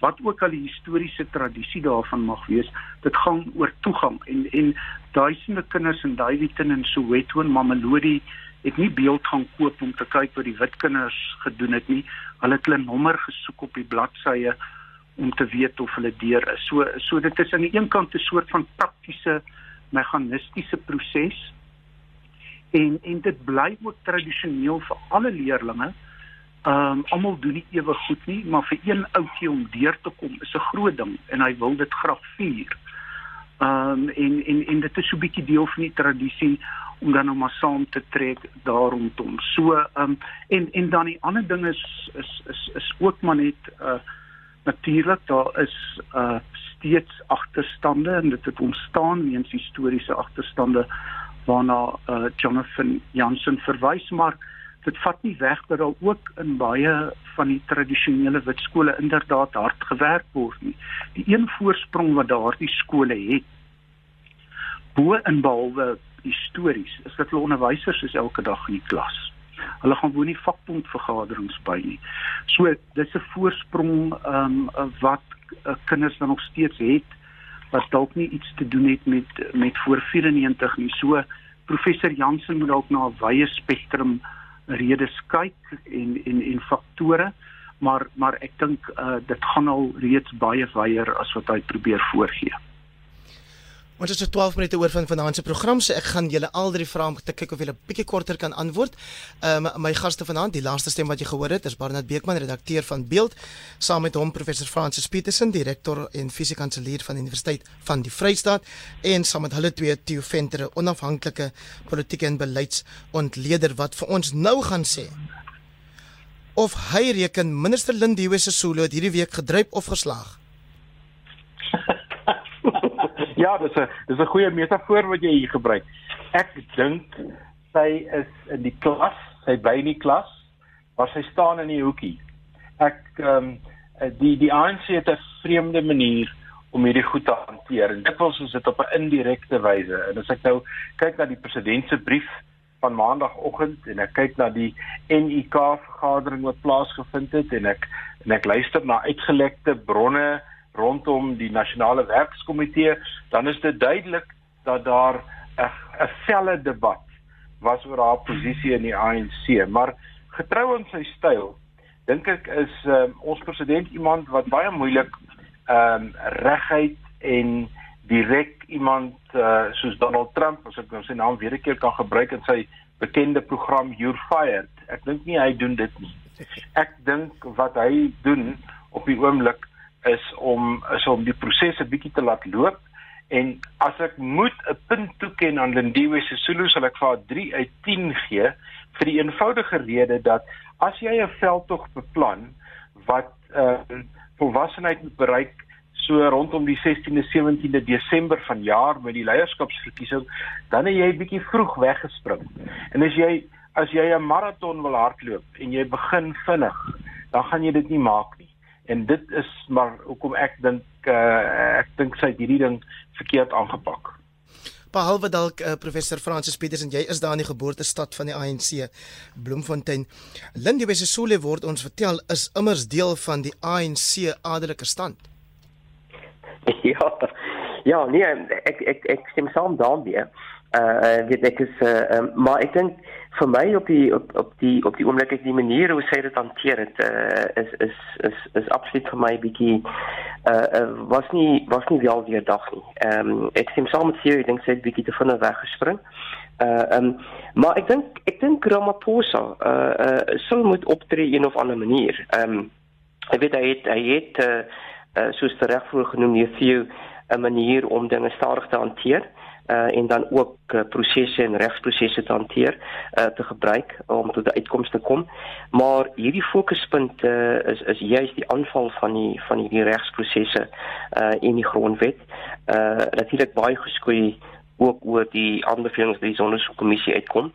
wat ook al die historiese tradisie daarvan mag wees, dit gaan oor toegang en en duisende kinders in Davidton en Soweto en Mamelodi het nie beeld gaan koop om te kyk wat die wit kinders gedoen het nie. Hulle het hulle nommer gesoek op die bladsye om te weet of hulle deur is. So so dit is aan die een kant 'n soort van taktiese meganistiese proses en en dit bly ook tradisioneel vir alle leerders Ehm um, almal doen nie ewe goed nie, maar vir een ouetjie om deur te kom is 'n groot ding en hy wil dit graag vier. Ehm um, en en en dit is so 'n bietjie deel van die tradisie om dan nou maar saam te trek daar rondom. So ehm um, en en dan die ander ding is is is is ook maar net uh natuurlik daar is uh steeds agterstande en dit het ontstaan weens historiese agterstande waarna uh Jonathan Jansen verwys maar dit vat nie weg dat daar ook in baie van die tradisionele wit skole inderdaad hard gewerk word nie. Die een voorsprong wat daardie skole het bo en behalwe histories is dat hulle onderwysers is elke dag in die klas. Hulle gaan woon nie vakbondvergaderings by nie. So dis 'n voorsprong ehm um, wat uh, kinders dan nog steeds het wat dalk nie iets te doen het met met voor 94 nie. So professor Jansen moet dalk na 'n wye spektrum redes kyk en en en faktore maar maar ek dink uh, dit gaan al reeds baie wyer as wat hy probeer voorgee. Ons het so 12 minute oor van vanaand se program, so ek gaan julle al drie vrae om te kyk of julle bietjie korter kan antwoord. Ehm um, my gaste vanaand, die laaste stem wat jy gehoor het, is Barnard Beekman, redakteur van Beeld, saam met hom professor Francis Petersen, direkteur en fisiekanselier van die Universiteit van die Vrystaat, en saam met hulle twee Theo Venter, onafhanklike politieke en beleidsontleder wat vir ons nou gaan sê of hy reken minister Lindiwe Sisulu het hierdie week gedryf of geslaag. Ja, dis 'n dis 'n goeie metafoor wat jy hier gebruik. Ek dink sy is in die klas, sy bly in die klas, waar sy staan in die hoekie. Ek ehm um, die die ANC het 'n vreemde manier om hierdie goed te hanteer. En dit was dit op 'n indirekte wyse. En as ek nou kyk na die president se brief van maandagooggend en ek kyk na die NUK vergadering wat plaasgevind het en ek en ek luister na uitgelekte bronne rondom die nasionale werkskomitee, dan is dit duidelik dat daar 'n 'n felle debat was oor haar posisie in die ANC, maar getrou aan sy styl, dink ek is um, ons president iemand wat baie moeilik ehm um, reguit en direk iemand uh, soos Donald Trump, as ek nou sy naam weer 'n keer kan gebruik in sy bekende program You're Fired. Ek dink nie hy doen dit nie. Ek dink wat hy doen op die oomblik is om is om die proses 'n bietjie te laat loop. En as ek moet 'n punt toeken aan Lindiwe Sisulu sal ek vir haar 3 uit 10 gee vir die eenvoudige rede dat as jy 'n veldtog beplan wat uh volwassenheid moet bereik so rondom die 16de 17de Desember vanjaar met die leierskapsverkiesing dan het jy bietjie vroeg weggespring. En as jy as jy 'n maraton wil hardloop en jy begin vinnig dan gaan jy dit nie maak nie en dit is maar hoekom ek dink uh, ek dink sy het hierdie ding verkeerd aangepak. Behalwe dalk uh, professor Francis Peters en jy is daar in die geboortestad van die ANC Bloemfontein. Lindy Wesesole word ons vertel is immers deel van die ANC adelike stand. Ja. Ja, nee, ek ek ek stem saam daarmee. Uh weet ek is uh um, maar ek dink vir my op die op op die op die oomblik ek die manier hoe sy dit hanteer het uh, is is is is absoluut vir my bietjie uh, uh was nie was nie wel weer dag nie. Ehm um, ek sien saam met sy dink sy het bietjie te vinnig weggespring. Uh ehm um, maar ek dink ek dink Ramaphosa uh uh sou moet optree een of ander manier. Ehm um, ek weet hy het hy het uh, uh soos reg voor genoem hier vir 'n manier om dinge stadig te hanteer uh, en dan ook uh, prosesse en regsprosesse te hanteer uh, te gebruik om tot 'n uitkoms te kom. Maar hierdie fokuspunt uh, is is juist die aanval van die van hierdie regsprosesse uh, in die grondwet. Uh, natuurlik baie geskoei ook oor die aanbevelings wat die sonderkommissie uitkom.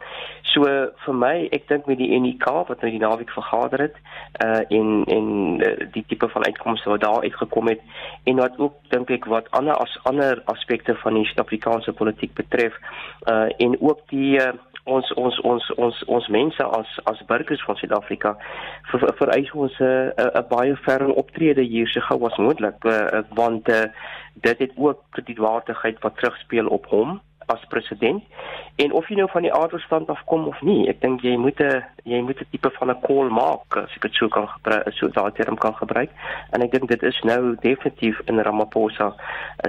So vir my, ek dink met die NIK wat nou die naweek vergader het, uh en en uh, die tipe van uitkomste wat daar uitgekom het en wat ook dink ek wat ander as ander aspekte van die Suid-Afrikaanse politiek betref, uh en ook die uh, ons ons ons ons ons mense as as burgers van Suid-Afrika ver, vereis ons 'n uh, 'n baie ferm optrede hier so gou as moontlik uh, want uh, dit het ook kredietwaardigheid wat terugspeel op hom as president en of jy nou van die adelstand afkom of nie ek dink jy moet 'n jy moet 'n tipe van 'n call maak as ek dit sou kan gebruik so daai term kan gebruik en ek dink dit is nou definitief in Ramaphosa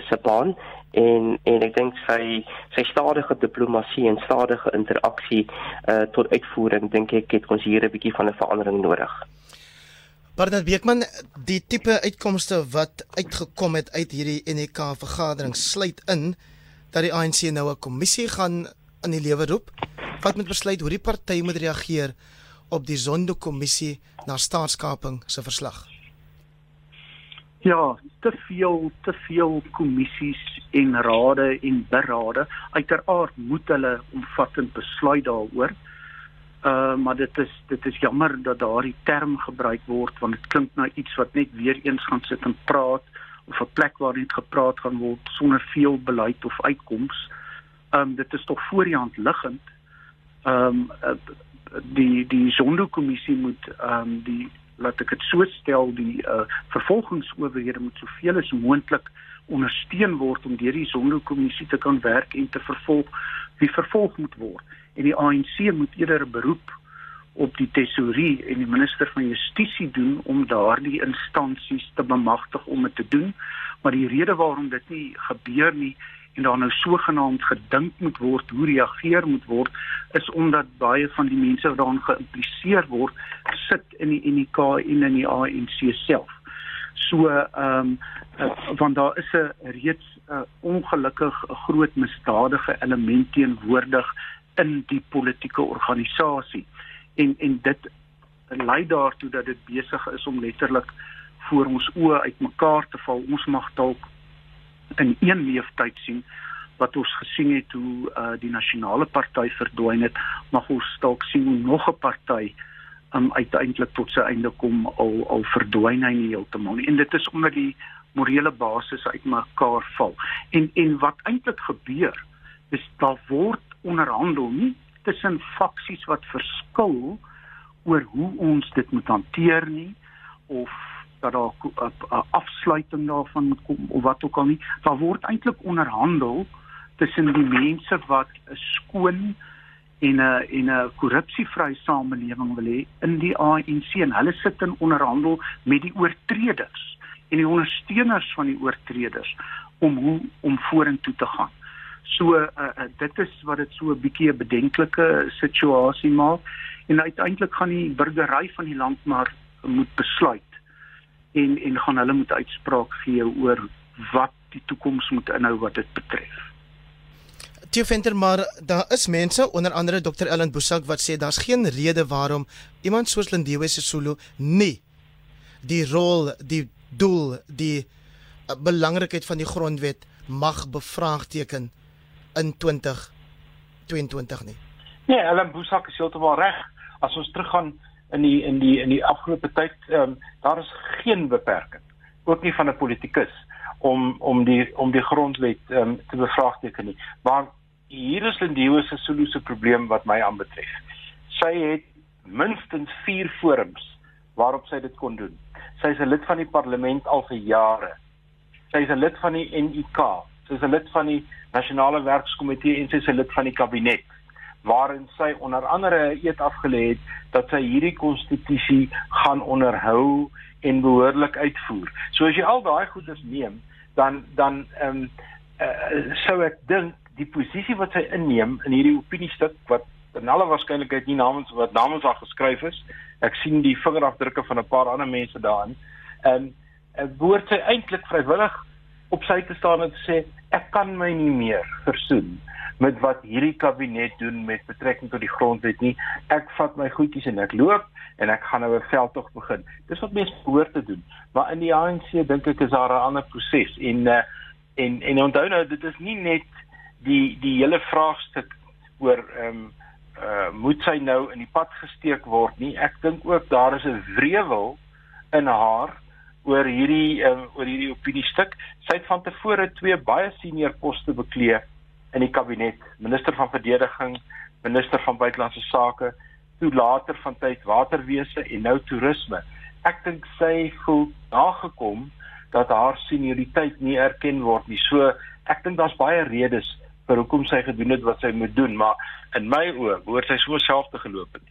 se baan en en ek dink sy sy stadige diplomatie en stadige interaksie uh, tot uitvoering dink ek het ons hier 'n bietjie van 'n verandering nodig. Bernard Beekman, die tipe uitkomste wat uitgekom het uit hierdie NEK vergadering sluit in dat die ANC nou 'n kommissie gaan in die lewe roep wat moet besluit hoe die party moet reageer op die Zondo kommissie na staatskaping se verslag. Ja, te veel te veel kommissies en rade en berade. Uiteraard moet hulle omvattend besluit daaroor. Uh maar dit is dit is jammer dat daardie term gebruik word want dit klink na iets wat net weer eens gaan sit en praat of 'n plek waar net gepraat gaan word sonder veel beleid of uitkoms. Um dit is tog voor die hand liggend. Um uh, die die Zondo-kommissie moet um die laat ek dit so stel die uh, vervolgingsowerhede moet soveel as moontlik ondersteun word om deur die Zondo-kommissie te kan werk en te vervolg wie vervolg moet word en die ANC moet eerder 'n beroep op die tesourie en die minister van justisie doen om daardie instansies te bemagtig om dit te doen maar die rede waarom dit nie gebeur nie en daar nou sogenaamd gedink moet word hoe reageer moet word is omdat baie van die mense wat daarin geïmpliseer word sit in die NK en in die ANC self. So ehm um, uh, want daar is 'n reeds uh, ongelukkig 'n groot misdadige element teenwoordig in die politieke organisasie en en dit lei daartoe dat dit besig is om letterlik voor ons oë uitmekaar te val. Ons mag dalk in een leeftyd sien wat ons gesien het hoe uh, die nasionale party verdwyn het, mag ons dalk sien hoe nog 'n party um, uiteindelik tot sy einde kom al al verdwyn hy nie heeltemal nie. En dit is omdat die morele basis uitmekaar val. En en wat eintlik gebeur is daar word onderhandel nie tussen faksies wat verskil oor hoe ons dit moet hanteer nie of dat daar 'n afsluiting daarvan moet kom of wat ook al nie. Daar word eintlik onderhandel tussen die mense wat 'n skoon en 'n en 'n korrupsievrye samelewing wil hê in die ANC en hulle sit in onderhandel met die oortreders en die ondersteuners van die oortreders om hoe om vorentoe te gaan. So uh, uh, dit is wat dit so 'n bietjie 'n bedenklike situasie maak en uiteindelik gaan die burgery van die land maar moet besluit en en gaan hulle moet uitspraak gee oor wat die toekoms moet inhou wat dit betref. Tio Venter maar daar is mense onder andere Dr Ellen Bosak wat sê daar's geen rede waarom iemand soos Lindiwe Sisulu nie die rol, die doel, die uh, belangrikheid van die grondwet mag bevraagteken in 2022 nie. Nee, Ellen Bosak is heeltemal reg. As ons teruggaan in die in die in die afgelope tyd ehm um, daar is geen beperking ook nie van 'n politikus om om die om die grondwet ehm um, te bevraagteken nie. Maar hier is Lindiwe se solusie probleem wat my aanbetref. Sy het minstens 4 forums waarop sy dit kon doen. Sy is 'n lid van die parlement al vir jare. Sy is 'n lid van die NUK. Is 'n lid van die nasionale werkskomitee en sy is 'n lid van die kabinet waarin sy onder andere 'n eed afgelê het dat sy hierdie konstitusie gaan onderhou en behoorlik uitvoer. So as jy al daai goeders neem, dan dan ehm um, uh, sou ek dink die posisie wat sy inneem in hierdie opiniestuk wat in alle waarskynlikheid nie namens wat namens haar geskryf is. Ek sien die vingerafdrukke van 'n paar ander mense daarin. Ehm um, behoort sy eintlik vrywillig op sy te staan en te sê ek kan my nie meer versoen met wat hierdie kabinet doen met betrekking tot die grondwet nie. Ek vat my goedjies en ek loop en ek gaan nou 'n veldtog begin. Dis wat mense behoort te doen. Maar in die ANC dink ek is daar 'n ander proses en uh, en en onthou nou dit is nie net die die hele vraagstuk oor ehm um, uh, moet sy nou in die pad gesteek word nie. Ek dink ook daar is 'n wrevel in haar oor hierdie um, oor hierdie opiniestuk. Sy het van tevore twee baie senior poste bekleed in die kabinet, minister van verdediging minister van buitelandse sake, toe later van tyd waterwese en nou toerisme. Ek dink sy voel nagekom dat haar senioriteit nie erken word nie. So ek dink daar's baie redes vir hoekom sy gedoen het wat sy moet doen, maar in my oë behoort sy so self te geloop het.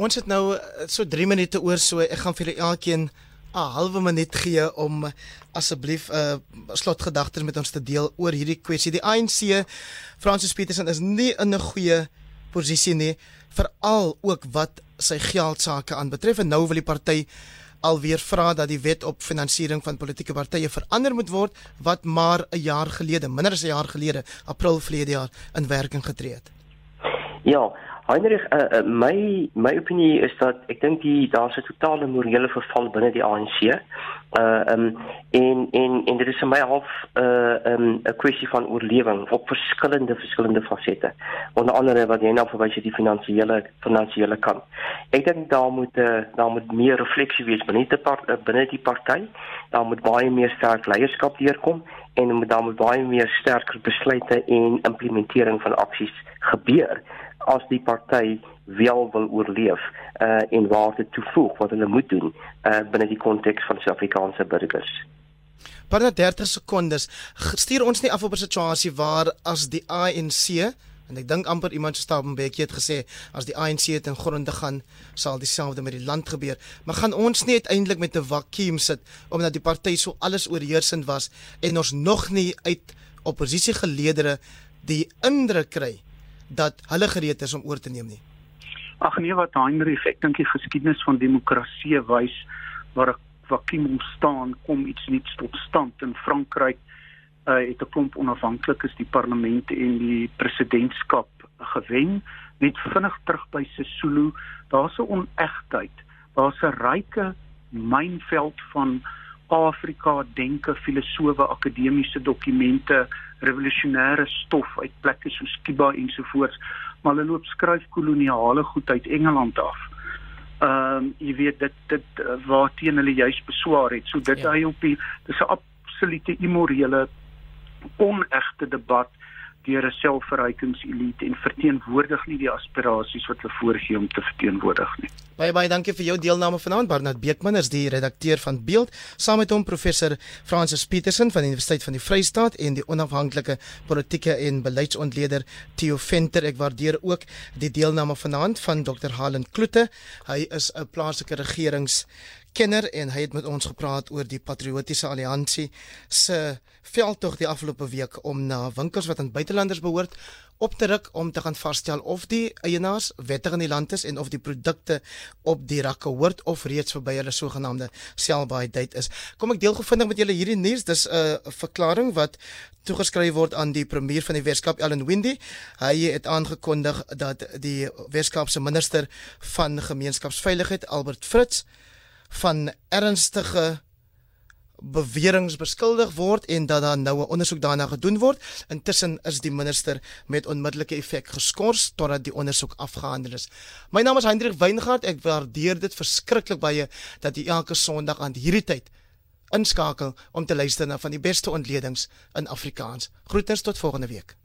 Ons het nou eh, so 3 minute oor so ek gaan vir julle elkeen 'n halwe minuut gee om asseblief 'n uh, slotgedagtes met ons te deel oor hierdie kwessie. Die ANC Francis Petersen is nie in 'n goeie posisie nie, veral ook wat sy geld sake aanbetref en nou wil die party alweer vra dat die wet op finansiering van politieke partye verander moet word wat maar 'n jaar gelede, minder as 'n jaar gelede, April verlede jaar in werking getree het. Ja, Heinrich, uh, uh, my my opinie is dat ek dink die daar's 'n totale morele verval binne die ANC. Uh um en en en dit is vir my half 'n uh, um 'n kwessie van oorlewing op verskillende verskillende fasette. Onder andere wat jy nou verwys het die finansiële finansiële kant. Ek dink daar moet uh, daar moet meer refleksie wees binne die part, uh, binne die party. Daar moet baie meer sterk leierskap deurkom en daar moet baie meer sterker besluite en implementering van aksies gebeur as die party wel wil oorleef uh en waar dit toevoeg wat hulle moet doen uh binne die konteks van Suid-Afrikaanse burgers. Binne 30 sekondes stuur ons nie af op 'n situasie waar as die ANC en ek dink amper iemand so staan 'n bietjie het gesê as die ANC het in gronde gaan sal dieselfde met die land gebeur. Maar gaan ons nie uiteindelik met 'n vakuum sit omdat die party so alles oorheersend was en ons nog nie uit oppositiegeleedere die indruk kry dat hulle gereed is om oor te neem nie. Ag nee wat Heinrich, ek dink die geskiedenis van demokrasie wys waar 'n vakuum ontstaan kom iets nuuts tot stand. In Frankryk uh, het 'n klomp onafhanklikes die parlement en die presidentskap gewen. Net vinnig terug by Sesulu daar's 'n onegtheid daar's 'n ryke mynveld van Afrika denke filosowe akademiese dokumente revolusionêre stof uit plekke soos Kiba ensovoorts, maar hulle loop skryf koloniale goed uit Engeland af. Ehm um, jy weet dit dit uh, waar teen hulle juis beswaar het. So dit ja. hy op die dis 'n absolute immorele onegte debat deur 'n selfverrykingselite en verteenwoordig nie die aspirasies wat hulle voorgee om te verteenwoordig nie. Baie baie dankie vir jou deelname vanaand. Barnard Beekman is die redakteur van Beeld saam met hom professor Francis Petersen van die Universiteit van die Vrystaat en die onafhanklike politieke en beleidsontleder Theo Venter. Ek waardeer ook die deelname vanaand van Dr Halen Kloete. Hy is 'n plaaslike regerings kenner en hy het met ons gepraat oor die Patriotiese Alliansie se veldtog die afgelope week om na winkels wat aan buitelanders behoort op te ruk om te gaan vasstel of die eienaars wettig in die land is en of die produkte op die rakke hoort of reeds verby hulle sogenaamde sell-by date is. Kom ek deel gevindig met julle hierdie nuus. Dis 'n uh, verklaring wat toegeskryf word aan die premier van die Weskaap Ellen Windy. Hy het aangekondig dat die Weskaapse minister van gemeenskapsveiligheid Albert Fritz van ernstige beweringe beskuldig word en dat daar nou 'n ondersoek daarna gedoen word. Intussen is die minister met onmiddellike effek geskort totdat die ondersoek afgehandel is. My naam is Hendrik Weingart. Ek waardeer dit verskriklik baie dat jy elke Sondag aan hierdie tyd inskakel om te luister na van die beste ontledings in Afrikaans. Groetens tot volgende week.